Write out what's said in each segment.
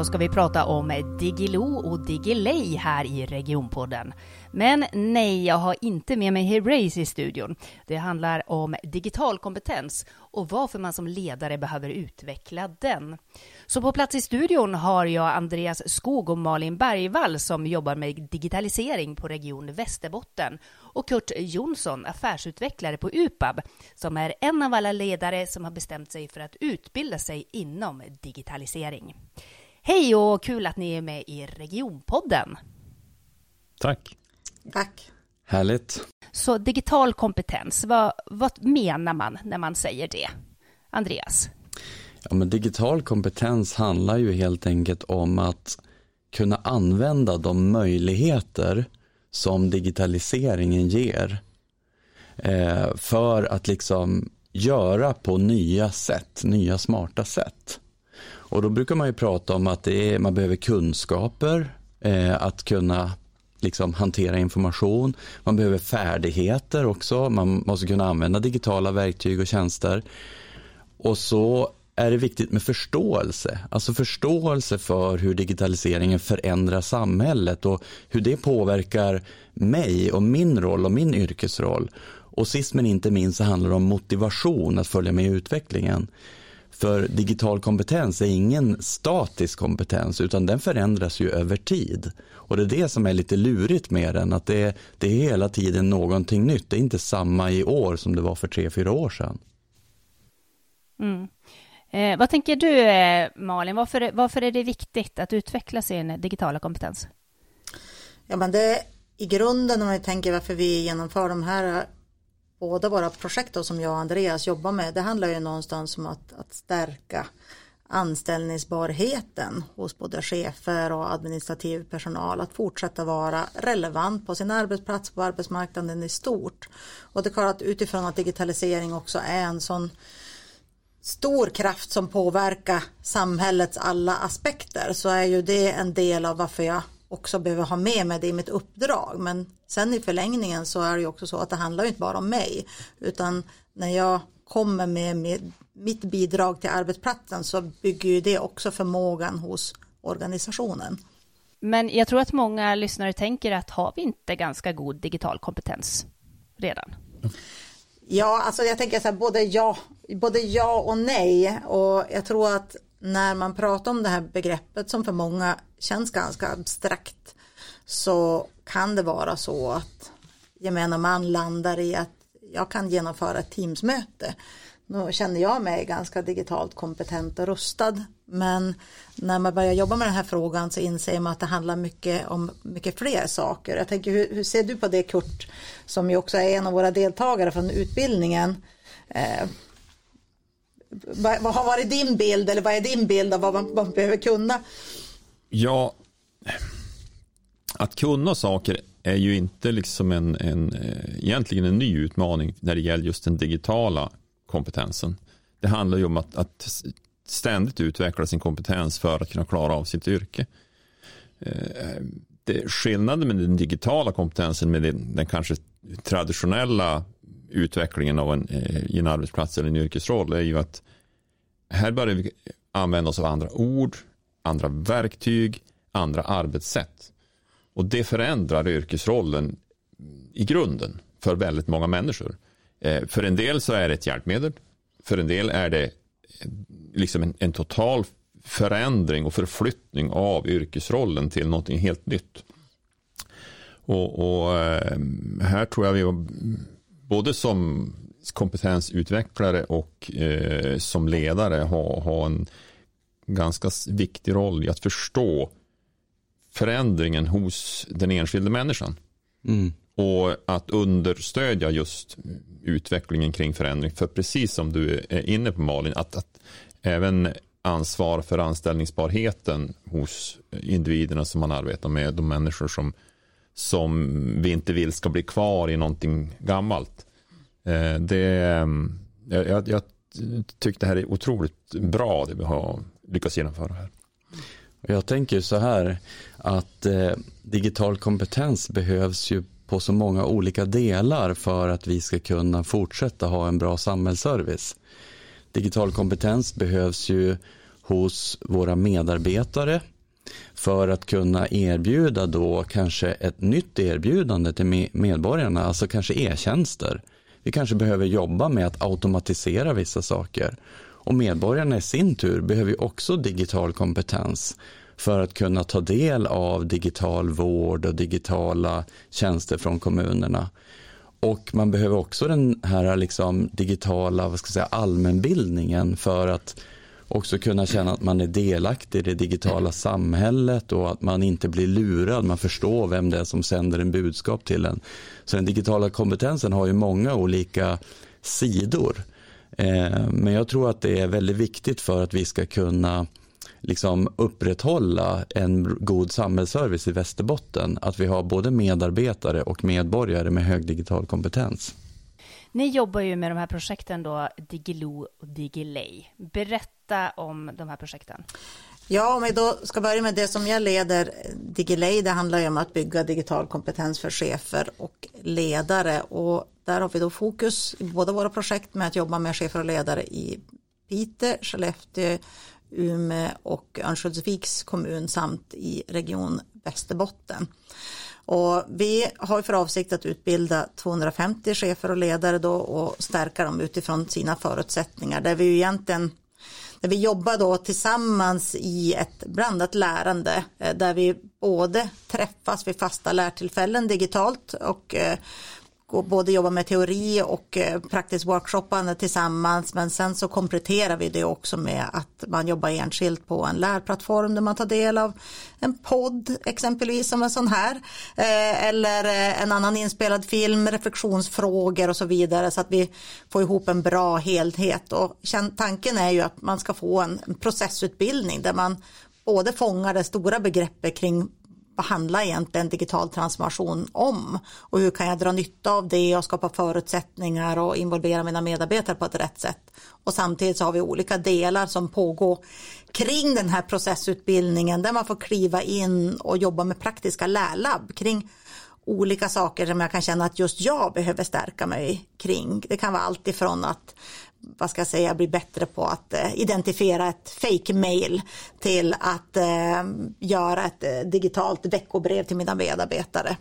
Idag ska vi prata om Digilo och Digiley här i Regionpodden. Men nej, jag har inte med mig Herace i studion. Det handlar om digital kompetens och varför man som ledare behöver utveckla den. Så på plats i studion har jag Andreas Skog och Malin Bergvall som jobbar med digitalisering på Region Västerbotten och Kurt Jonsson, affärsutvecklare på UPAB, som är en av alla ledare som har bestämt sig för att utbilda sig inom digitalisering. Hej och kul att ni är med i Regionpodden. Tack. Tack. Härligt. Så digital kompetens, vad, vad menar man när man säger det? Andreas? Ja, men digital kompetens handlar ju helt enkelt om att kunna använda de möjligheter som digitaliseringen ger eh, för att liksom göra på nya sätt, nya smarta sätt. Och då brukar man ju prata om att det är, man behöver kunskaper, eh, att kunna liksom hantera information. Man behöver färdigheter också. Man måste kunna använda digitala verktyg och tjänster. Och så är det viktigt med förståelse, alltså förståelse för hur digitaliseringen förändrar samhället och hur det påverkar mig och min roll och min yrkesroll. Och sist men inte minst så handlar det om motivation att följa med i utvecklingen. För digital kompetens är ingen statisk kompetens utan den förändras ju över tid. Och det är det som är lite lurigt med den, att det, det är hela tiden någonting nytt. Det är inte samma i år som det var för tre, fyra år sedan. Mm. Eh, vad tänker du eh, Malin, varför, varför är det viktigt att utveckla sin digitala kompetens? Ja men det i grunden om vi tänker varför vi genomför de här båda våra projekt då, som jag och Andreas jobbar med, det handlar ju någonstans om att, att stärka anställningsbarheten hos både chefer och administrativ personal att fortsätta vara relevant på sin arbetsplats på arbetsmarknaden i stort. Och det är klart att utifrån att digitalisering också är en sån stor kraft som påverkar samhällets alla aspekter så är ju det en del av varför jag också behöver ha med mig det i mitt uppdrag. Men sen i förlängningen så är det ju också så att det handlar ju inte bara om mig utan när jag kommer med, med mitt bidrag till arbetsplatsen så bygger ju det också förmågan hos organisationen. Men jag tror att många lyssnare tänker att har vi inte ganska god digital kompetens redan? Ja, alltså jag tänker så här, både ja, både ja och nej och jag tror att när man pratar om det här begreppet som för många känns ganska abstrakt så kan det vara så att gemene man landar i att jag kan genomföra ett teamsmöte. Nu känner jag mig ganska digitalt kompetent och rustad men när man börjar jobba med den här frågan så inser man att det handlar mycket om mycket fler saker. Jag tänker hur, hur ser du på det Kurt som ju också är en av våra deltagare från utbildningen. Eh, vad, vad, har varit din bild eller vad är din bild av vad man, vad man behöver kunna? Ja, att kunna saker är ju inte liksom en, en, eh, egentligen en ny utmaning när det gäller just den digitala kompetensen. Det handlar ju om att, att ständigt utveckla sin kompetens för att kunna klara av sitt yrke. Eh, det, skillnaden med den digitala kompetensen med den, den kanske traditionella utvecklingen av en, eh, i en arbetsplats eller en yrkesroll är ju att här börjar vi använda oss av andra ord, andra verktyg, andra arbetssätt. Och det förändrar yrkesrollen i grunden för väldigt många människor. Eh, för en del så är det ett hjälpmedel. För en del är det eh, liksom en, en total förändring och förflyttning av yrkesrollen till någonting helt nytt. Och, och eh, här tror jag vi både som kompetensutvecklare och eh, som ledare har ha en ganska viktig roll i att förstå förändringen hos den enskilde människan. Mm. Och att understödja just utvecklingen kring förändring. För precis som du är inne på Malin, att, att även ansvar för anställningsbarheten hos individerna som man arbetar med, de människor som, som vi inte vill ska bli kvar i någonting gammalt. Eh, det, jag, jag tycker det här är otroligt bra det vi har lyckats genomföra här. Jag tänker så här att eh, digital kompetens behövs ju på så många olika delar för att vi ska kunna fortsätta ha en bra samhällsservice. Digital kompetens behövs ju hos våra medarbetare för att kunna erbjuda då kanske ett nytt erbjudande till medborgarna, alltså kanske e-tjänster. Vi kanske behöver jobba med att automatisera vissa saker. Och medborgarna i sin tur behöver också digital kompetens för att kunna ta del av digital vård och digitala tjänster från kommunerna. Och man behöver också den här liksom digitala vad ska jag säga, allmänbildningen för att också kunna känna att man är delaktig i det digitala samhället och att man inte blir lurad, man förstår vem det är som sänder en budskap till en. Så den digitala kompetensen har ju många olika sidor. Eh, men jag tror att det är väldigt viktigt för att vi ska kunna liksom upprätthålla en god samhällsservice i Västerbotten, att vi har både medarbetare och medborgare med hög digital kompetens. Ni jobbar ju med de här projekten då, Digilo och Digilay. Berätta om de här projekten. Ja, om vi då ska börja med det som jag leder, Digilay, det handlar ju om att bygga digital kompetens för chefer och ledare och där har vi då fokus i båda våra projekt med att jobba med chefer och ledare i Piteå, Skellefteå, Umeå och Örnsköldsviks kommun samt i region Västerbotten. Och vi har för avsikt att utbilda 250 chefer och ledare då och stärka dem utifrån sina förutsättningar där vi ju egentligen där vi jobbar då tillsammans i ett blandat lärande eh, där vi både träffas vid fasta lärtillfällen digitalt och eh, och både jobba med teori och eh, praktiskt workshoppande tillsammans. Men sen så kompletterar vi det också med att man jobbar enskilt på en lärplattform där man tar del av en podd exempelvis som en sån här eh, eller eh, en annan inspelad film, reflektionsfrågor och så vidare. Så att vi får ihop en bra helhet. Och tanken är ju att man ska få en processutbildning där man både fångar det stora begreppet kring vad handlar egentligen digital transformation om och hur kan jag dra nytta av det och skapa förutsättningar och involvera mina medarbetare på ett rätt sätt. Och samtidigt så har vi olika delar som pågår kring den här processutbildningen där man får kliva in och jobba med praktiska lärlabb kring olika saker som jag kan känna att just jag behöver stärka mig kring. Det kan vara allt ifrån att vad ska jag säga, bli bättre på att eh, identifiera ett fake mail till att eh, göra ett eh, digitalt veckobrev till mina medarbetare.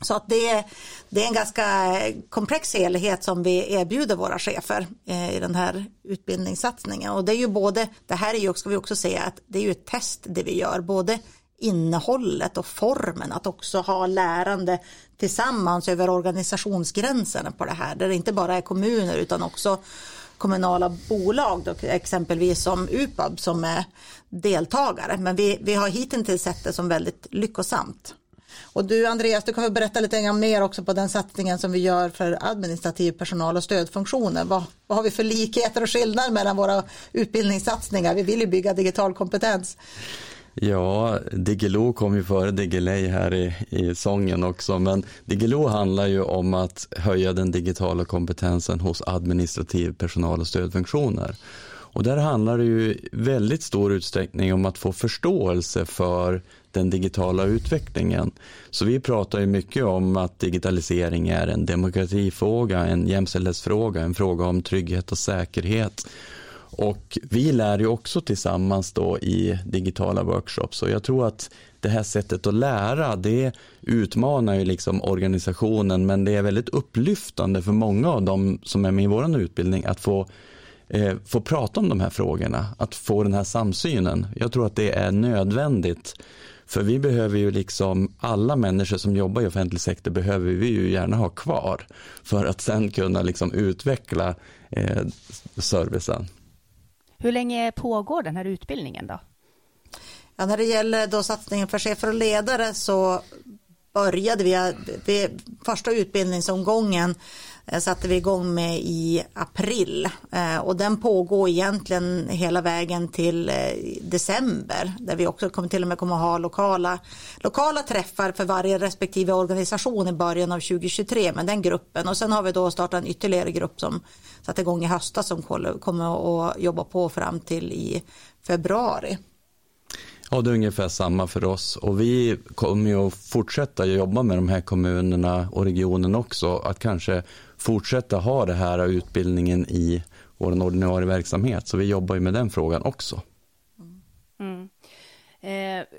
Så att det, det är en ganska eh, komplex helhet som vi erbjuder våra chefer i den här utbildningssatsningen. Och det är ju både, det här är ju, ska vi också säga, att det är ju ett test det vi gör, både innehållet och formen, att också ha lärande tillsammans över organisationsgränserna på det här, där det inte bara är kommuner utan också kommunala bolag, då, exempelvis som UPAB som är deltagare. Men vi, vi har hittills sett det som väldigt lyckosamt. Och du Andreas, du kan väl berätta lite mer också på den satsningen som vi gör för administrativ personal och stödfunktioner. Vad, vad har vi för likheter och skillnader mellan våra utbildningssatsningar? Vi vill ju bygga digital kompetens. Ja, Diggiloo kom ju före Diggiley här i, i sången också, men Diggiloo handlar ju om att höja den digitala kompetensen hos administrativ personal och stödfunktioner. Och där handlar det ju väldigt stor utsträckning om att få förståelse för den digitala utvecklingen. Så vi pratar ju mycket om att digitalisering är en demokratifråga, en jämställdhetsfråga, en fråga om trygghet och säkerhet och vi lär ju också tillsammans då i digitala workshops och jag tror att det här sättet att lära det utmanar ju liksom organisationen men det är väldigt upplyftande för många av dem som är med i vår utbildning att få eh, få prata om de här frågorna, att få den här samsynen. Jag tror att det är nödvändigt för vi behöver ju liksom, alla människor som jobbar i offentlig sektor behöver vi ju gärna ha kvar för att sen kunna liksom utveckla eh, servicen. Hur länge pågår den här utbildningen då? Ja, när det gäller då satsningen för chefer och ledare så började vi, vi första utbildningsomgången Eh, satte vi igång med i april. Eh, och den pågår egentligen hela vägen till eh, december där vi också kommer till och med kommer att ha lokala, lokala träffar för varje respektive organisation i början av 2023 med den gruppen. Och sen har vi då startat en ytterligare grupp som satte igång i höstas som kommer att jobba på fram till i februari. Ja, det är ungefär samma för oss. Och vi kommer ju att fortsätta jobba med de här kommunerna och regionen också, att kanske fortsätta ha det här utbildningen i vår ordinarie verksamhet, så vi jobbar ju med den frågan också.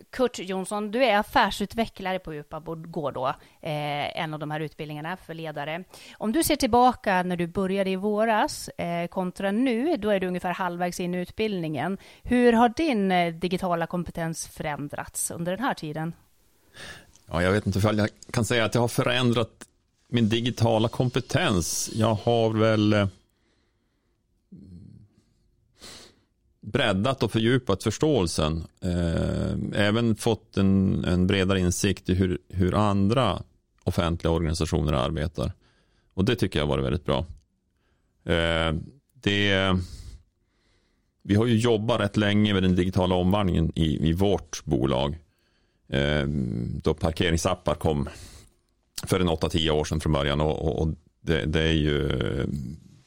Kurt Jonsson, du är affärsutvecklare på Djupabord Gård då, eh, en av de här utbildningarna för ledare. Om du ser tillbaka när du började i våras eh, kontra nu, då är du ungefär halvvägs in i utbildningen. Hur har din eh, digitala kompetens förändrats under den här tiden? Ja, jag vet inte ifall jag kan säga att jag har förändrat min digitala kompetens. Jag har väl eh, breddat och fördjupat förståelsen. Eh, även fått en, en bredare insikt i hur, hur andra offentliga organisationer arbetar. Och det tycker jag har varit väldigt bra. Eh, det, vi har ju jobbat rätt länge med den digitala omvandlingen i, i vårt bolag. Då parkeringsappar kom för en 8-10 år sedan från början. Och, och det, det, är ju,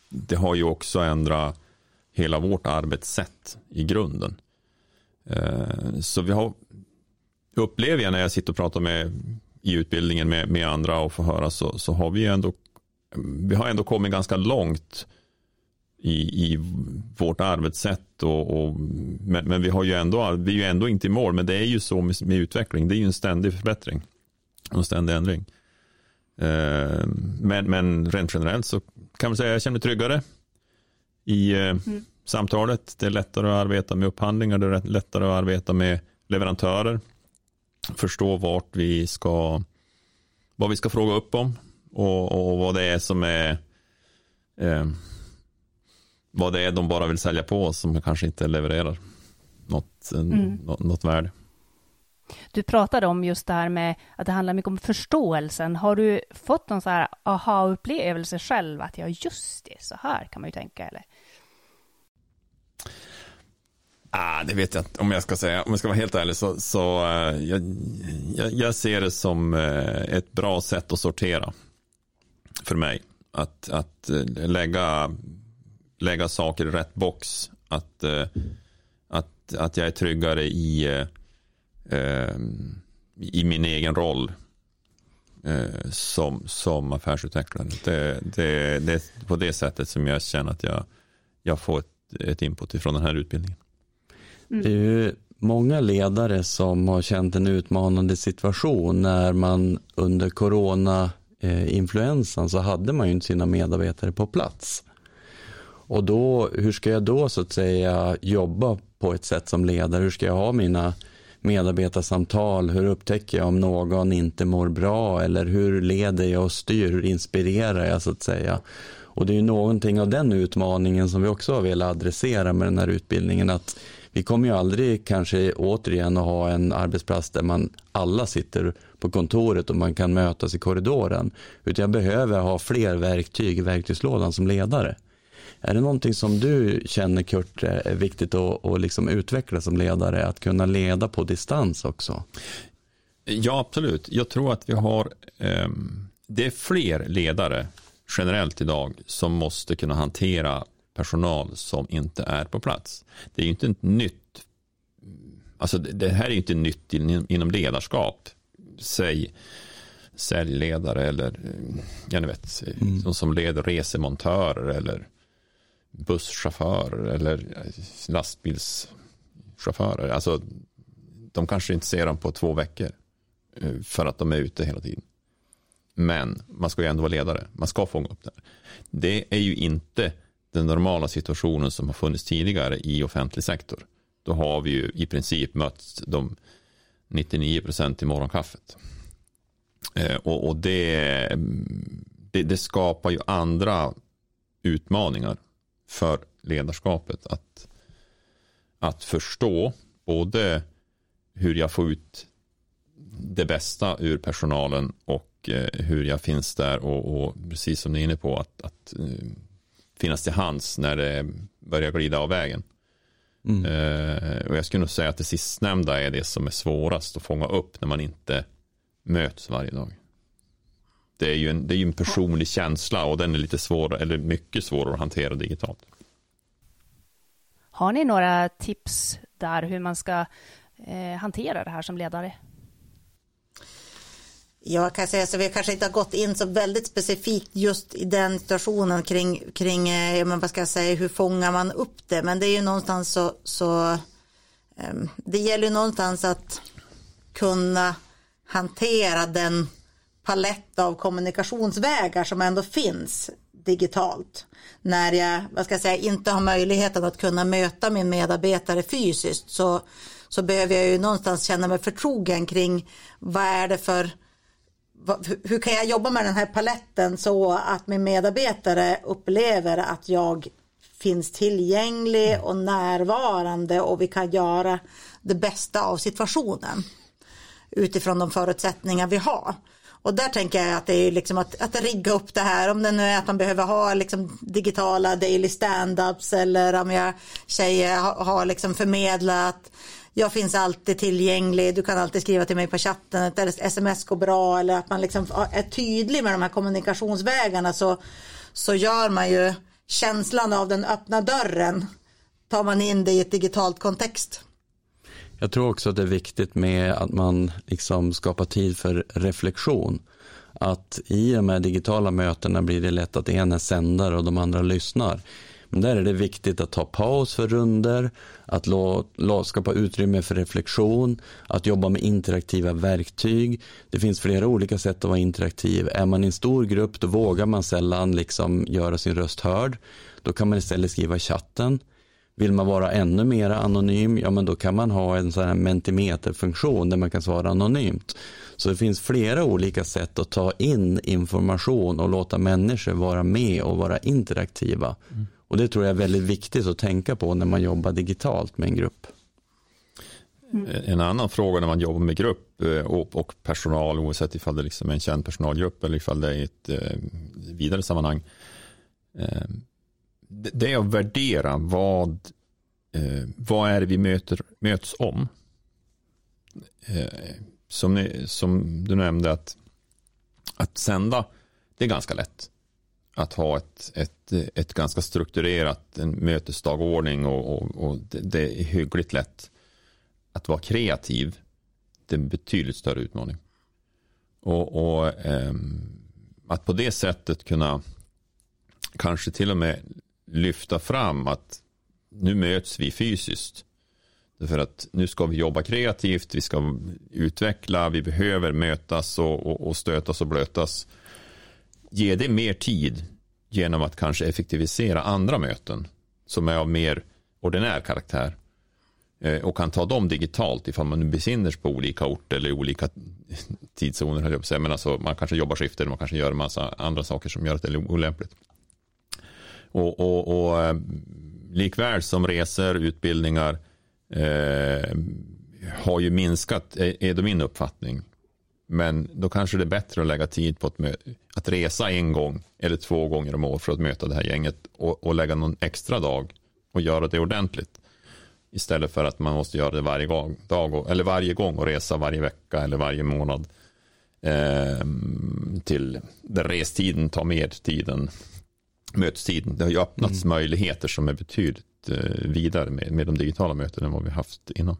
det har ju också ändrat hela vårt arbetssätt i grunden. Eh, så vi har, upplever jag när jag sitter och pratar med i utbildningen med, med andra och får höra så, så har vi ändå vi har ändå kommit ganska långt i, i vårt arbetssätt och, och men, men, vi har ju ändå vi är ju ändå inte i mål men det är ju så med, med utveckling det är ju en ständig förbättring och en ständig ändring eh, men, men rent generellt så kan man säga att jag känner mig tryggare i eh, mm. samtalet. Det är lättare att arbeta med upphandlingar, det är lättare att arbeta med leverantörer. Förstå vart vi ska, vad vi ska fråga upp om och, och vad det är som är eh, vad det är de bara vill sälja på som kanske inte levererar något, mm. något, något värde. Du pratade om just det här med att det handlar mycket om förståelsen. Har du fått någon så här aha-upplevelse själv att ja, just det, så här kan man ju tänka eller? Ah, det vet jag inte om jag ska säga. Om jag ska vara helt ärlig så, så uh, jag, jag, jag, ser det som uh, ett bra sätt att sortera för mig. Att, att uh, lägga, lägga saker i rätt box. Att, att, att jag är tryggare i, Ehm, i min egen roll eh, som, som affärsutvecklare. Det, det, det är på det sättet som jag känner att jag, jag får ett, ett input ifrån den här utbildningen. Mm. Det är ju många ledare som har känt en utmanande situation när man under corona-influensan eh, så hade man ju inte sina medarbetare på plats. Och då, hur ska jag då så att säga jobba på ett sätt som ledare? Hur ska jag ha mina medarbetarsamtal? Hur upptäcker jag om någon inte mår bra? Eller hur leder jag och styr? Hur inspirerar jag så att säga? Och det är ju någonting av den utmaningen som vi också har velat adressera med den här utbildningen. att vi kommer ju aldrig kanske återigen att ha en arbetsplats där man alla sitter på kontoret och man kan mötas i korridoren. Utan jag behöver ha fler verktyg i verktygslådan som ledare. Är det någonting som du känner Kurt är viktigt att, att liksom utveckla som ledare? Att kunna leda på distans också? Ja, absolut. Jag tror att vi har, eh, det är fler ledare generellt idag som måste kunna hantera personal som inte är på plats. Det är ju inte ett nytt, alltså det här är ju inte nytt inom ledarskap. Säg säljledare eller jag vet, mm. som leder resemontörer eller busschaufförer eller eh, lastbilschaufförer. Alltså, de kanske inte ser dem på två veckor eh, för att de är ute hela tiden. Men man ska ju ändå vara ledare. Man ska fånga upp det. Det är ju inte den normala situationen som har funnits tidigare i offentlig sektor. Då har vi ju i princip mött de 99 procent i morgonkaffet. Eh, och, och det, mm, det, det, skapar ju andra utmaningar för ledarskapet att, att förstå både hur jag får ut det bästa ur personalen och eh, hur jag finns där och, och precis som ni är inne på att, att eh, finnas till hands när det börjar glida av vägen. Mm. Uh, och jag skulle nog säga att det sistnämnda är det som är svårast att fånga upp när man inte möts varje dag. Det är ju en, det är en personlig känsla och den är lite svårare, eller mycket svårare att hantera digitalt. Har ni några tips där hur man ska eh, hantera det här som ledare? Jag kan säga så vi kanske inte har gått in så väldigt specifikt just i den situationen kring, kring eh, men vad ska jag säga, hur fångar man upp det? Men det är ju någonstans så, så um, det gäller ju någonstans att kunna hantera den palett av kommunikationsvägar som ändå finns digitalt. När jag, vad ska jag säga, inte har möjligheten att kunna möta min medarbetare fysiskt så, så behöver jag ju någonstans känna mig förtrogen kring vad är det för hur kan jag jobba med den här paletten så att min medarbetare upplever att jag finns tillgänglig och närvarande och vi kan göra det bästa av situationen utifrån de förutsättningar vi har. Och där tänker jag att det är liksom att, att rigga upp det här, om det nu är att man behöver ha liksom digitala daily stand-ups eller om jag tjejer har, liksom förmedlat jag finns alltid tillgänglig, du kan alltid skriva till mig på chatten, ett sms går bra eller att man liksom är tydlig med de här kommunikationsvägarna så, så gör man ju känslan av den öppna dörren tar man in det i ett digitalt kontext. Jag tror också att det är viktigt med att man liksom skapar tid för reflektion. Att i de här digitala mötena blir det lätt att en är sändare och de andra lyssnar. Men där är det viktigt att ta paus för runder, att skapa utrymme för reflektion, att jobba med interaktiva verktyg. Det finns flera olika sätt att vara interaktiv. Är man i en stor grupp då vågar man sällan liksom göra sin röst hörd. Då kan man istället skriva i chatten. Vill man vara ännu mer anonym, ja men då kan man ha en sån här mentimeterfunktion där man kan svara anonymt. Så det finns flera olika sätt att ta in information och låta människor vara med och vara interaktiva. Mm. Och det tror jag är väldigt viktigt att tänka på när man jobbar digitalt med en grupp. Mm. En annan fråga när man jobbar med grupp eh, och personal, oavsett ifall det liksom är en känd personalgrupp eller ifall det är ett eh, vidare sammanhang, eh, det är att värdera vad, eh, vad är det vi möter, möts om. Eh, som, ni, som du nämnde att, att sända, det är ganska lätt att ha ett, ett, ett ganska strukturerat en mötesdagordning och, och, och det, det, är hyggligt lätt. Att vara kreativ, det är en betydligt större utmaning. Och, och eh, att på det sättet kunna kanske till och med lyfta fram att nu möts vi fysiskt. För att nu ska vi jobba kreativt, vi ska utveckla, vi behöver mötas och, och, och stötas och blötas ge det mer tid genom att kanske effektivisera andra möten som är av mer ordinär karaktär eh, och kan ta dem digitalt ifall man nu besinner sig på olika orter eller olika tidszoner. Men alltså, man kanske jobbar skifter, eller man kanske gör en massa andra saker som gör att det är olämpligt. Och, och, och eh, likväl som resor, utbildningar eh, har ju minskat, är, är det min uppfattning. Men då kanske det är bättre att lägga tid på att, att resa en gång eller två gånger om året för att möta det här gänget och, och lägga någon extra dag och göra det ordentligt. Istället för att man måste göra det varje, gång, dag, eller varje gång och resa varje vecka eller varje månad. Eh, till där restiden tar mer tid än mötestiden. Det har ju öppnats mm. möjligheter som är betydligt eh, vidare med, med de digitala mötena än vad vi haft innan.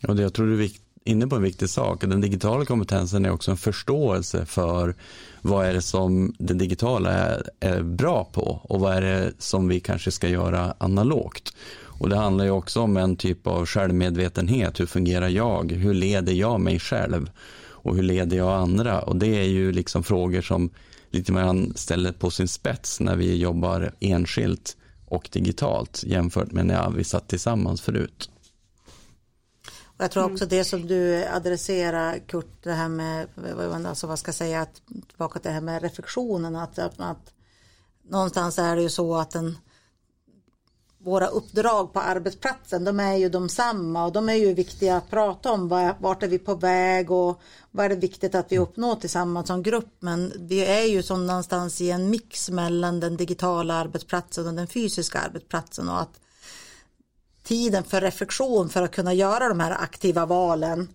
Ja, det jag tror det är inne på en viktig sak. Den digitala kompetensen är också en förståelse för vad är det som den digitala är, är, bra på och vad är det som vi kanske ska göra analogt. Och det handlar ju också om en typ av självmedvetenhet. Hur fungerar jag? Hur leder jag mig själv? Och hur leder jag andra? Och det är ju liksom frågor som lite man ställer på sin spets när vi jobbar enskilt och digitalt jämfört med när vi satt tillsammans förut. Och jag tror också mm. det som du adresserar Kurt, det här med, alltså vad ska jag säga, att, tillbaka till det här med reflektionen, att, att, att någonstans är det ju så att en, våra uppdrag på arbetsplatsen, de är ju de samma och de är ju viktiga att prata om. Vart är vi på väg och vad är det viktigt att vi uppnår tillsammans som grupp. Men vi är ju som någonstans i en mix mellan den digitala arbetsplatsen och den fysiska arbetsplatsen och att tiden för reflektion för att kunna göra de här aktiva valen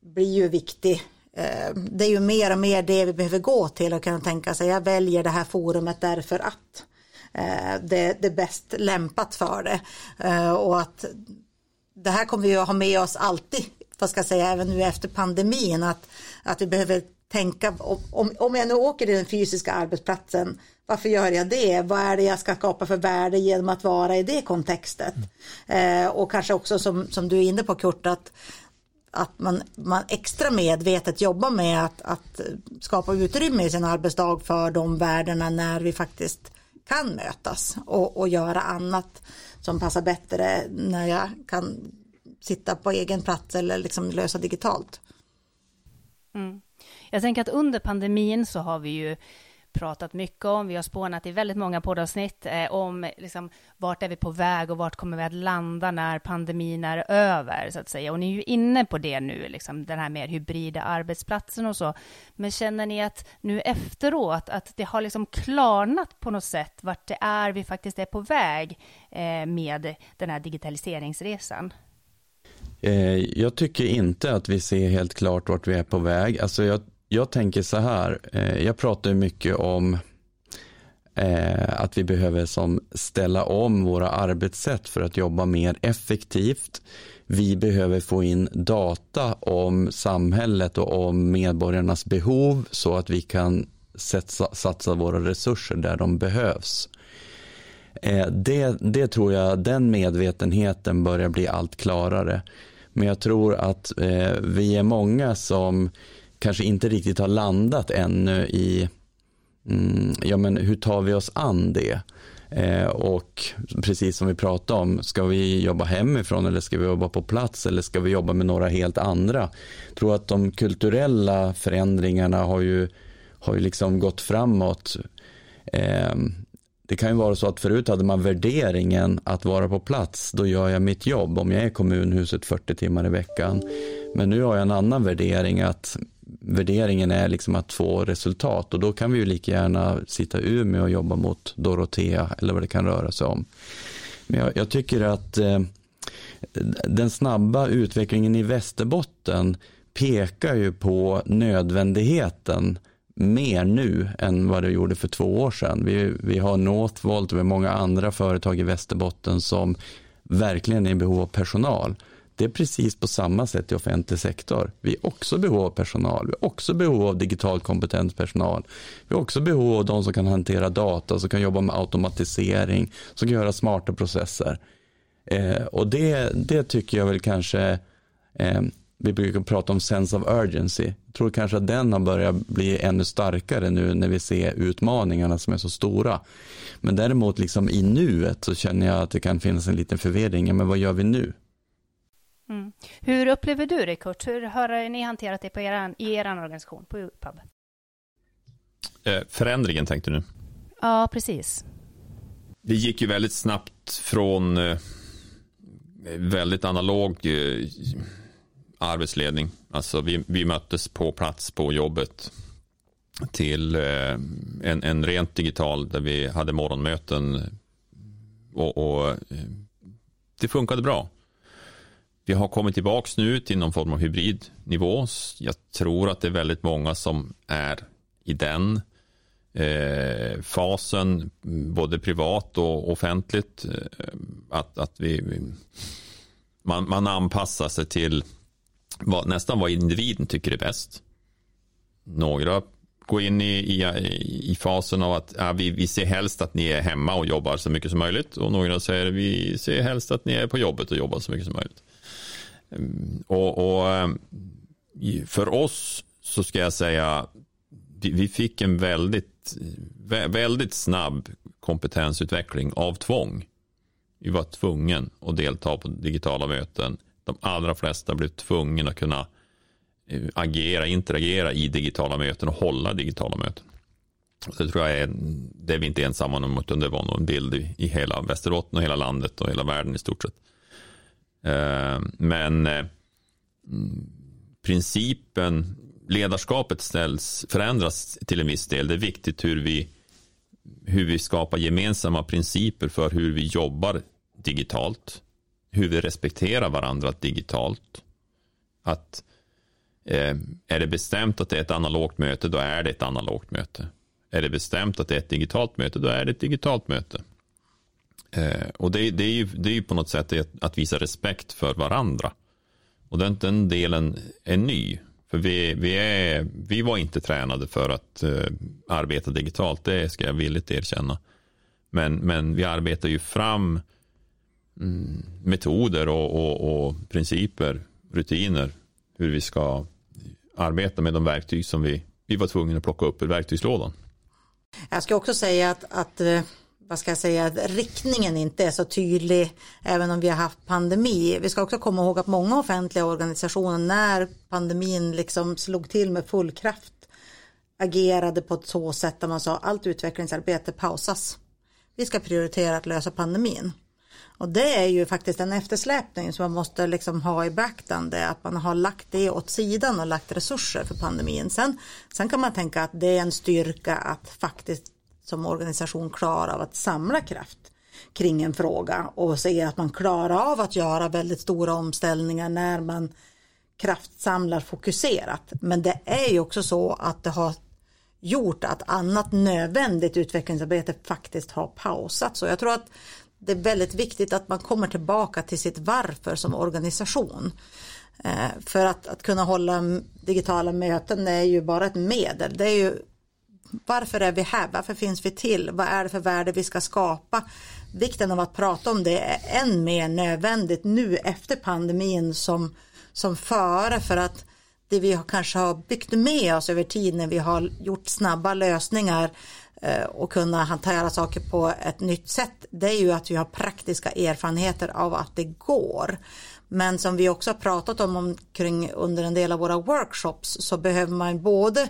blir ju viktig. Eh, det är ju mer och mer det vi behöver gå till och kunna tänka sig jag väljer det här forumet därför att eh, det, bäst lämpat för det eh, och att det här kommer vi att ha med oss alltid, vad ska jag säga, även nu efter pandemin att, att vi behöver tänka om, om jag nu åker till den fysiska arbetsplatsen varför gör jag det? Vad är det jag ska skapa för värde genom att vara i det kontextet? Mm. Eh, och kanske också som, som du är inne på Kurt, att att man, man extra medvetet jobbar med att, att skapa utrymme i sin arbetsdag för de värdena när vi faktiskt kan mötas och, och göra annat som passar bättre när jag kan sitta på egen plats eller liksom lösa digitalt. Mm. Jag tänker att under pandemin så har vi ju pratat mycket om. Vi har spånat i väldigt många poddavsnitt eh, om liksom, vart är vi på väg och vart kommer vi att landa när pandemin är över, så att säga. Och ni är ju inne på det nu, liksom, den här mer hybrida arbetsplatsen och så. Men känner ni att nu efteråt, att det har liksom klarnat på något sätt vart det är vi faktiskt är på väg eh, med den här digitaliseringsresan? Eh, jag tycker inte att vi ser helt klart vart vi är på väg. Alltså jag jag tänker så här, eh, jag pratar mycket om eh, att vi behöver som ställa om våra arbetssätt för att jobba mer effektivt. Vi behöver få in data om samhället och om medborgarnas behov så att vi kan satsa, satsa våra resurser där de behövs. Eh, det, det tror jag, den medvetenheten börjar bli allt klarare. Men jag tror att vi är många som kanske inte riktigt har landat ännu i mm, ja, men hur tar vi oss an det? Eh, och precis som vi pratade om, ska vi jobba hemifrån eller ska vi jobba på plats eller ska vi jobba med några helt andra? Jag tror att de kulturella förändringarna har ju, har ju liksom gått framåt. Eh, det kan ju vara så att förut hade man värderingen att vara på plats, då gör jag mitt jobb om jag är kommunhuset 40 timmar i veckan. Men nu har jag en annan värdering att värderingen är liksom att få resultat och då kan vi ju lika gärna sitta ur med och jobba mot Dorotea eller vad det kan röra sig om. Men jag, jag tycker att eh, den snabba utvecklingen i Västerbotten pekar ju på nödvändigheten mer nu än vad det gjorde för två år sedan. Vi, vi har Northvolt och vi har många andra företag i Västerbotten som verkligen är i behov av personal. Det är precis på samma sätt i offentlig sektor. Vi har också behov av personal. Vi har också behov av digitalt kompetent personal. Vi har också behov av de som kan hantera data, som kan jobba med automatisering, som kan göra smarta processer. Eh, och det, det tycker jag väl kanske, eh, vi brukar prata om sense of urgency. Jag tror kanske att den har börjat bli ännu starkare nu när vi ser utmaningarna som är så stora. Men däremot liksom i nuet så känner jag att det kan finnas en liten förvirring. Men vad gör vi nu? Mm. Hur upplever du det Kurt? Hur har ni hanterat det på er, i er organisation, på UPUB? Eh, förändringen tänkte du? Ja, precis. Det gick ju väldigt snabbt från eh, väldigt analog eh, arbetsledning. Alltså vi, vi möttes på plats på jobbet till eh, en, en rent digital där vi hade morgonmöten och, och eh, det funkade bra. Vi har kommit tillbaka nu till någon form av hybridnivå. Jag tror att det är väldigt många som är i den eh, fasen, både privat och offentligt. Eh, att, att vi, man, man anpassar sig till vad, nästan vad individen tycker är bäst. Några går in i, i, i fasen av att ja, vi, vi ser helst att ni är hemma och jobbar så mycket som möjligt och några säger vi ser helst att ni är på jobbet och jobbar så mycket som möjligt. Mm, och, och, ehm, för oss så ska jag säga, vi, fick en väldigt, väldigt snabb kompetensutveckling av tvång. Vi var tvungen att delta på digitala möten. De allra flesta blev tvungna att kunna eh, agera, interagera i digitala möten och hålla digitala möten. Det tror jag är, det är vi inte ensamma om, utan det var nog en bild i, i hela Västerbotten och hela landet och hela världen i stort sett. Eh, men eh, principen, ledarskapet ställs, förändras till en viss del. Det är viktigt hur vi, hur vi skapar gemensamma principer för hur vi jobbar digitalt. Hur vi respekterar varandra digitalt. Att eh, är det bestämt att det är ett analogt möte, då är det ett analogt möte. Är det bestämt att det är ett digitalt möte, då är det ett digitalt möte. Eh, och det, det, är ju, det är ju på något sätt att visa respekt för varandra. Och den, den delen är ny. För vi, vi, är, vi var inte tränade för att eh, arbeta digitalt, det ska jag villigt erkänna. Men, men vi arbetar ju fram mm, metoder och, och, och, principer, rutiner hur vi ska arbeta med de verktyg som vi, vi var tvungna att plocka upp ur verktygslådan. Jag ska också säga att, att eh, vad ska jag säga, att riktningen inte är så tydlig även om vi har haft pandemi. Vi ska också komma ihåg att många offentliga organisationer när pandemin liksom slog till med full kraft agerade på ett så sätt där man sa allt utvecklingsarbete pausas. Vi ska prioritera att lösa pandemin. Och det är ju faktiskt en eftersläpning som man måste liksom ha i beaktande att man har lagt det åt sidan och lagt resurser för pandemin. Sen, sen kan man tänka att det är en styrka att faktiskt som organisation klarar av att samla kraft kring en fråga och se att man klarar av att göra väldigt stora omställningar när man kraftsamlar fokuserat. Men det är ju också så att det har gjort att annat nödvändigt utvecklingsarbete faktiskt har pausats. Så jag tror att det är väldigt viktigt att man kommer tillbaka till sitt varför som organisation. Eh, för att, att kunna hålla digitala möten är ju bara ett medel. Det är ju varför är vi här? Varför finns vi till? Vad är det för värde vi ska skapa? Vikten av att prata om det är än mer nödvändigt nu efter pandemin som, som före för att det vi kanske har byggt med oss över tid när vi har gjort snabba lösningar eh, och kunna hantera saker på ett nytt sätt det är ju att vi har praktiska erfarenheter av att det går. Men som vi också har pratat om kring under en del av våra workshops så behöver man både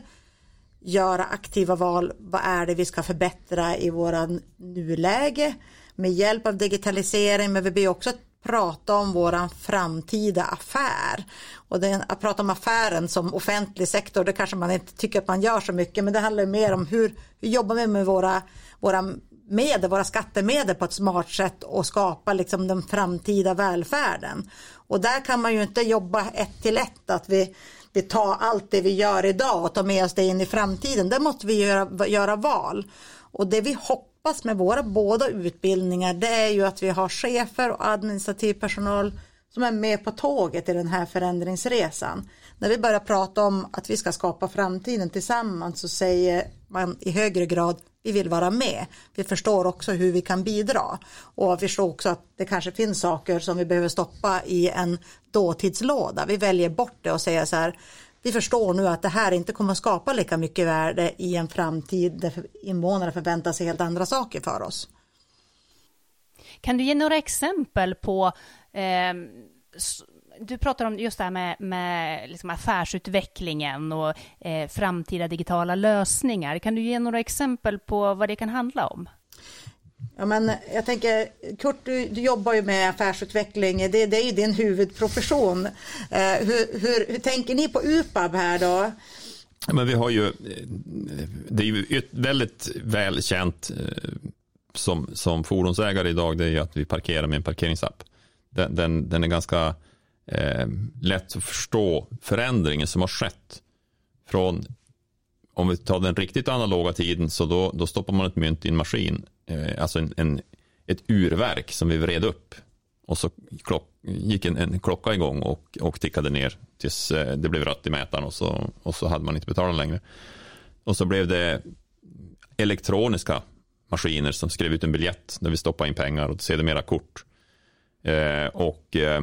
göra aktiva val. Vad är det vi ska förbättra i våran nuläge med hjälp av digitalisering men vi behöver också prata om våran framtida affär. Och den, att prata om affären som offentlig sektor, det kanske man inte tycker att man gör så mycket, men det handlar mer om hur, hur jobbar vi med våra, våra medel, våra skattemedel på ett smart sätt och skapa liksom den framtida välfärden. Och där kan man ju inte jobba ett till ett, att vi vi tar allt det vi gör idag och tar med oss det in i framtiden. Där måste vi göra, göra val. Och det vi hoppas med våra båda utbildningar det är ju att vi har chefer och administrativ personal som är med på tåget i den här förändringsresan. När vi börjar prata om att vi ska skapa framtiden tillsammans så säger man i högre grad vi vill vara med. Vi förstår också hur vi kan bidra och vi förstår också att det kanske finns saker som vi behöver stoppa i en dåtidslåda. Vi väljer bort det och säger så här vi förstår nu att det här inte kommer att skapa lika mycket värde i en framtid där invånare förväntar sig helt andra saker för oss. Kan du ge några exempel på eh, du pratar om just det här med, med liksom affärsutvecklingen och eh, framtida digitala lösningar. Kan du ge några exempel på vad det kan handla om? Ja, men jag tänker, Kurt, du, du jobbar ju med affärsutveckling. Det, det är ju din huvudprofession. Eh, hur, hur, hur, tänker ni på UPAB här då? Men vi har ju, det är ju väldigt välkänt eh, som, som fordonsägare idag, det är ju att vi parkerar med en parkeringsapp. Den, den, den är ganska eh, lätt att förstå förändringen som har skett. Från, om vi tar den riktigt analoga tiden, så då, då stoppar man ett mynt i en maskin, eh, alltså en, en, ett urverk som vi vred upp. Och så klock, gick en, en, klocka igång och, och tickade ner tills eh, det blev rött i mätaren och så, och så hade man inte betalat längre. Och så blev det elektroniska maskiner som skrev ut en biljett där vi stoppade in pengar och sedermera kort. Eh, och eh,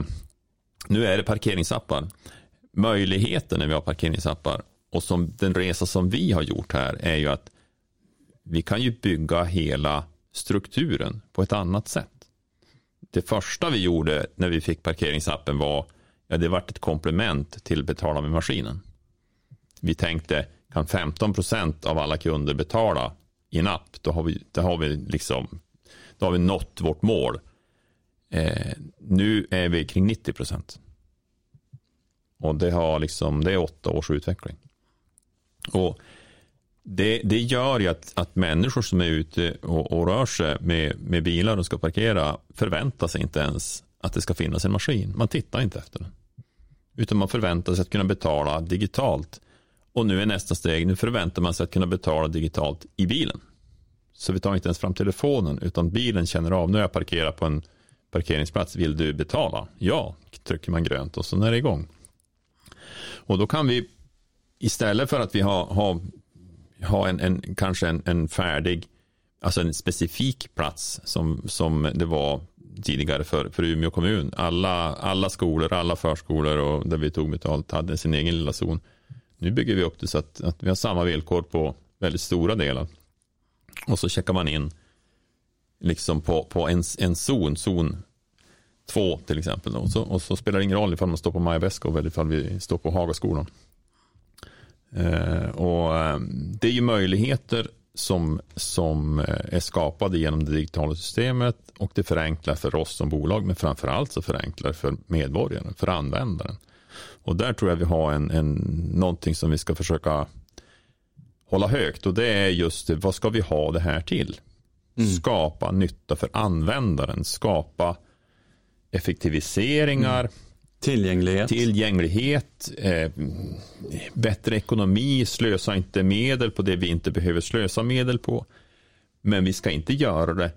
nu är det parkeringsappar. Möjligheten när vi har parkeringsappar och som den resa som vi har gjort här är ju att vi kan ju bygga hela strukturen på ett annat sätt. Det första vi gjorde när vi fick parkeringsappen var ja, det vart ett komplement till betala med maskinen. Vi tänkte kan 15 procent av alla kunder betala i en app, då har vi, då har vi, liksom, då har vi nått vårt mål. Eh, nu är vi kring 90 procent. Och det, har liksom, det är åtta års utveckling. Och det, det gör ju att, att människor som är ute och, och, rör sig med, med bilar och ska parkera förväntar sig inte ens att det ska finnas en maskin. Man tittar inte efter den. Utan man förväntar sig att kunna betala digitalt. Och nu är nästa steg, nu förväntar man sig att kunna betala digitalt i bilen. Så vi tar inte ens fram telefonen, utan bilen känner av, nu har jag parkerat på en parkeringsplats, vill du betala? Ja, trycker man grönt och så är det igång. Och då kan vi istället för att vi har, har, har en, en, kanske en, en färdig, alltså en specifik plats som, som det var tidigare för, för Umeå kommun. Alla, alla skolor, alla förskolor och där vi tog betalt hade sin egen lilla zon. Nu bygger vi upp det så att, att vi har samma villkor på väldigt stora delar. Och så checkar man in liksom på, på en, en zon, zon två till exempel. Och så, och så spelar det ingen roll ifall man står på Maja Beskow eller ifall vi står på Hagaskolan. Eh, och eh, det är ju möjligheter som, som eh, är skapade genom det digitala systemet och det förenklar för oss som bolag men framförallt så förenklar det för medborgaren, för användaren. Och där tror jag vi har en, en, någonting som vi ska försöka hålla högt och det är just vad ska vi ha det här till? Mm. Skapa nytta för användaren, skapa effektiviseringar, mm. Tillgänglighet. Tillgänglighet, eh, bättre ekonomi, slösa inte medel på det vi inte behöver slösa medel på. Men vi ska inte göra det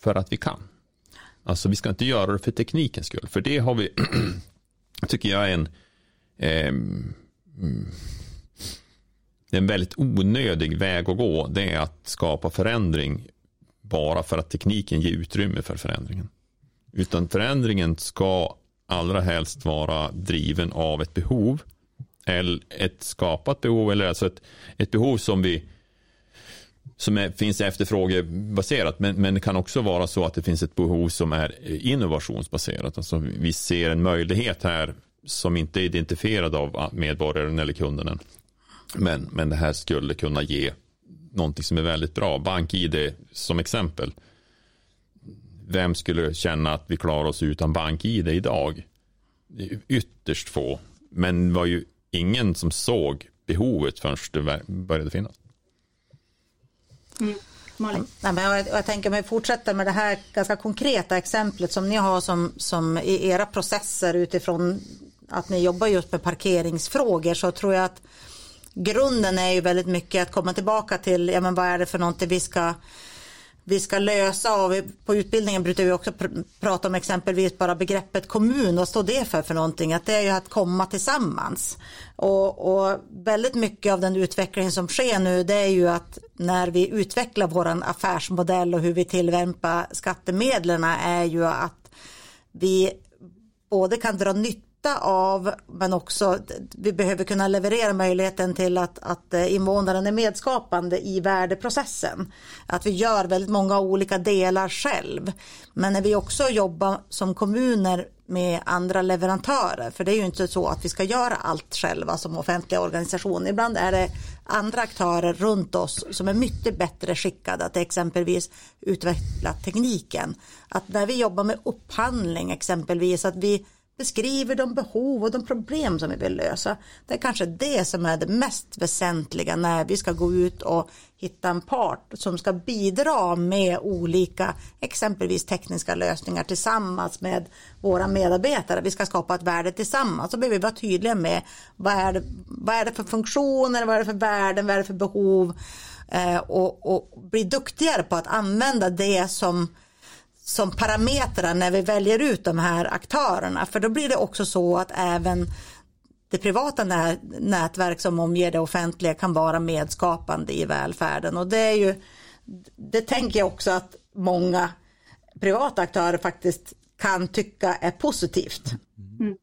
för att vi kan. Alltså vi ska inte göra det för teknikens skull. För det har vi, tycker jag en, eh, en väldigt onödig väg att gå. Det är att skapa förändring bara för att tekniken ger utrymme för förändringen. Utan förändringen ska allra helst vara driven av ett behov eller ett skapat behov eller alltså ett, ett behov som vi som är, finns efterfrågebaserat men, men det kan också vara så att det finns ett behov som är innovationsbaserat. Alltså vi ser en möjlighet här som inte är identifierad av medborgaren eller kunden. Men, men det här skulle kunna ge någonting som är väldigt bra. BankID som exempel vem skulle känna att vi klarar oss utan BankID idag? Ytterst få. Men det var ju ingen som såg behovet förrän det började finnas. Mm. Malin? Ja, men jag, jag tänker mig fortsätta med det här ganska konkreta exemplet som ni har som, som i era processer utifrån att ni jobbar just med parkeringsfrågor så tror jag att grunden är ju väldigt mycket att komma tillbaka till ja, men vad är det för någonting vi ska vi ska lösa och vi, på utbildningen brukar vi också pr prata om exempelvis bara begreppet kommun. Vad står det för för någonting? Att det är ju att komma tillsammans. Och, och väldigt mycket av den utveckling som sker nu det är ju att när vi utvecklar våran affärsmodell och hur vi tillämpar skattemedlen är ju att vi både kan dra nytta nytta av men också vi behöver kunna leverera möjligheten till att, att eh, invånaren är medskapande i värdeprocessen. Att vi gör väldigt många olika delar själv. Men när vi också jobbar som kommuner med andra leverantörer, för det är ju inte så att vi ska göra allt själva som offentliga organisationer. Ibland är det andra aktörer runt oss som är mycket bättre skickade att exempelvis utveckla tekniken. Att när vi jobbar med upphandling exempelvis, att vi beskriver de behov och de problem som vi vill lösa. Det är kanske det som är det mest väsentliga när vi ska gå ut och hitta en part som ska bidra med olika exempelvis tekniska lösningar tillsammans med våra medarbetare. Vi ska skapa ett värde tillsammans. Så behöver vi vara tydliga med vad är det, vad är det för funktioner, vad är det för värden, vad är det för behov eh, och, och bli duktigare på att använda det som som parametrar när vi väljer ut de här aktörerna. För då blir det också så att även det privata nätverk som omger det offentliga kan vara medskapande i välfärden. Och det är ju, det tänker jag också att många privata aktörer faktiskt kan tycka är positivt. Mm.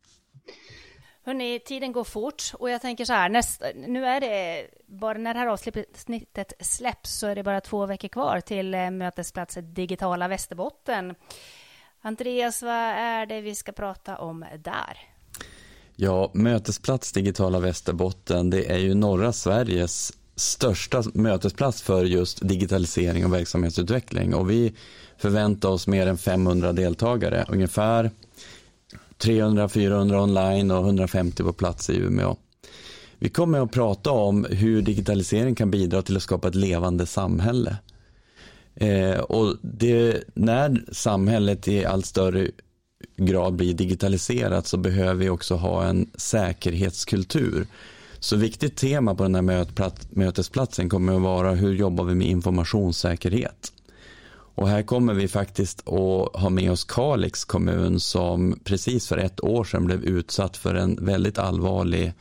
Hörrni, tiden går fort och jag tänker så här, nästa, nu är det bara när det här avsnittet släpps så är det bara två veckor kvar till eh, mötesplats mötesplatsen Digitala Västerbotten. Andreas, vad är det vi ska prata om där? Ja, Mötesplats Digitala Västerbotten, det är ju norra Sveriges största mötesplats för just digitalisering och verksamhetsutveckling och vi förväntar oss mer än 500 deltagare, ungefär 300-400 online och 150 på plats i Umeå. Vi kommer att prata om hur digitalisering kan bidra till att skapa ett levande samhälle. Eh, och det, när samhället i allt större grad blir digitaliserat så behöver vi också ha en säkerhetskultur. Så viktigt tema på den här mötesplatsen kommer att vara hur jobbar vi med informationssäkerhet. Och här kommer vi faktiskt att ha med oss Kalix kommun som precis för ett år sedan blev utsatt för en väldigt allvarlig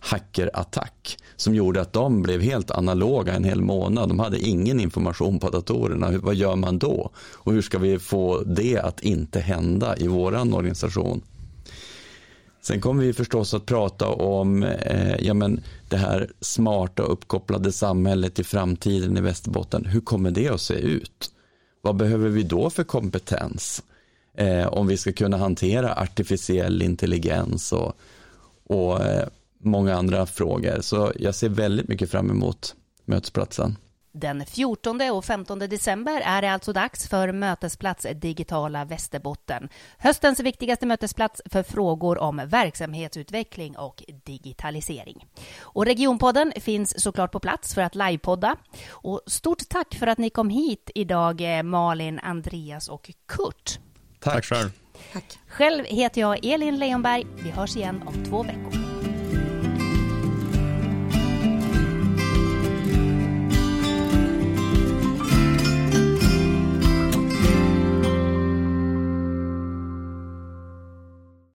hackerattack som gjorde att de blev helt analoga en hel månad. De hade ingen information på datorerna. Vad gör man då? Och hur ska vi få det att inte hända i våran organisation? Sen kommer vi förstås att prata om eh, ja, men det här smarta uppkopplade samhället i framtiden i Västerbotten. Hur kommer det att se ut? Vad behöver vi då för kompetens? Eh, om vi ska kunna hantera artificiell intelligens och, och eh, många andra frågor. Så jag ser väldigt mycket fram emot mötesplatsen. Den 14 och 15 december är det alltså dags för Mötesplats Digitala Västerbotten. Höstens viktigaste mötesplats för frågor om verksamhetsutveckling och digitalisering. Och Regionpodden finns såklart på plats för att livepodda. Och stort tack för att ni kom hit idag, Malin, Andreas och Kurt. Tack själv. Tack. Själv heter jag Elin Leonberg. Vi hörs igen om två veckor.